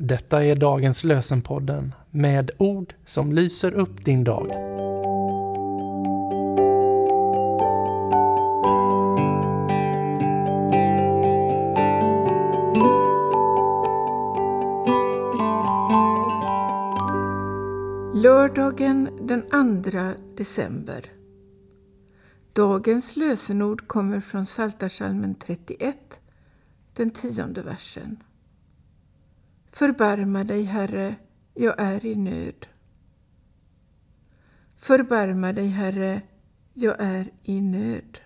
Detta är dagens lösenpodden med ord som lyser upp din dag. Lördagen den 2 december. Dagens lösenord kommer från Psaltarpsalmen 31, den tionde versen. Förbarma dig, Herre, jag är i nöd. Förbarma dig, Herre, jag är i nöd.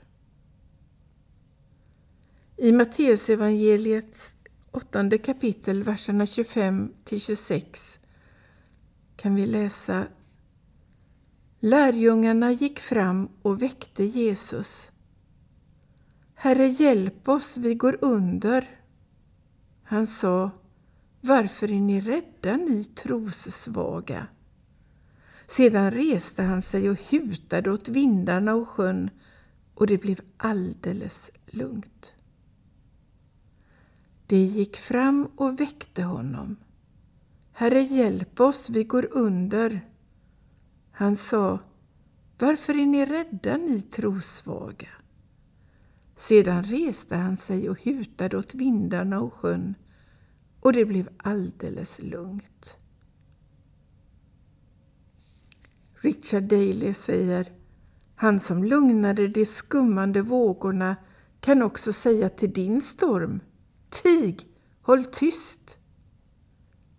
I Matteusevangeliets åttonde kapitel, verserna 25 till 26 kan vi läsa Lärjungarna gick fram och väckte Jesus. Herre, hjälp oss, vi går under. Han sa, varför är ni rädda, ni trossvaga? Sedan reste han sig och hutade åt vindarna och sjön och det blev alldeles lugnt. De gick fram och väckte honom. Herre, hjälp oss, vi går under. Han sa, varför är ni rädda, ni trossvaga? Sedan reste han sig och hutade åt vindarna och sjön och det blev alldeles lugnt. Richard Daley säger, han som lugnade de skummande vågorna kan också säga till din storm, tig, håll tyst.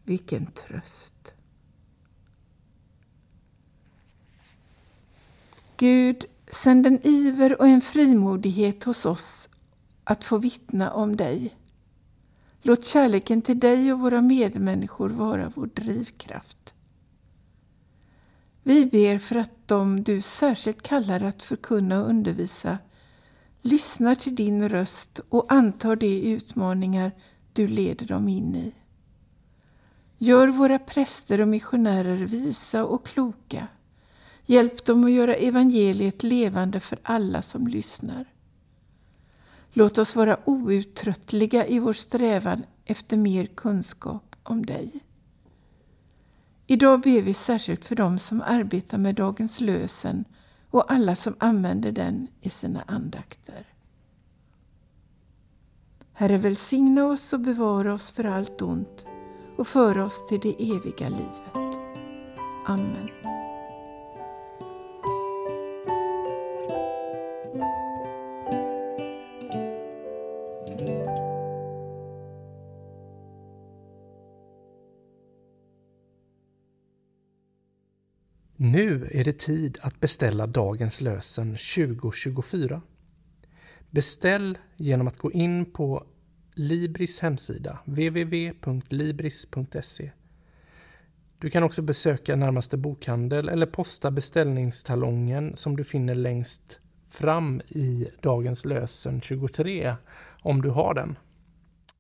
Vilken tröst! Gud, sänd en iver och en frimodighet hos oss att få vittna om dig. Låt kärleken till dig och våra medmänniskor vara vår drivkraft. Vi ber för att de du särskilt kallar att förkunna och undervisa lyssnar till din röst och antar de utmaningar du leder dem in i. Gör våra präster och missionärer visa och kloka. Hjälp dem att göra evangeliet levande för alla som lyssnar. Låt oss vara outtröttliga i vår strävan efter mer kunskap om dig. Idag ber vi särskilt för dem som arbetar med dagens lösen och alla som använder den i sina andakter. Herre, välsigna oss och bevara oss för allt ont och föra oss till det eviga livet. Amen. Nu är det tid att beställa dagens lösen 2024. Beställ genom att gå in på Libris hemsida www.libris.se. Du kan också besöka närmaste bokhandel eller posta beställningstalongen som du finner längst fram i Dagens lösen 23 om du har den.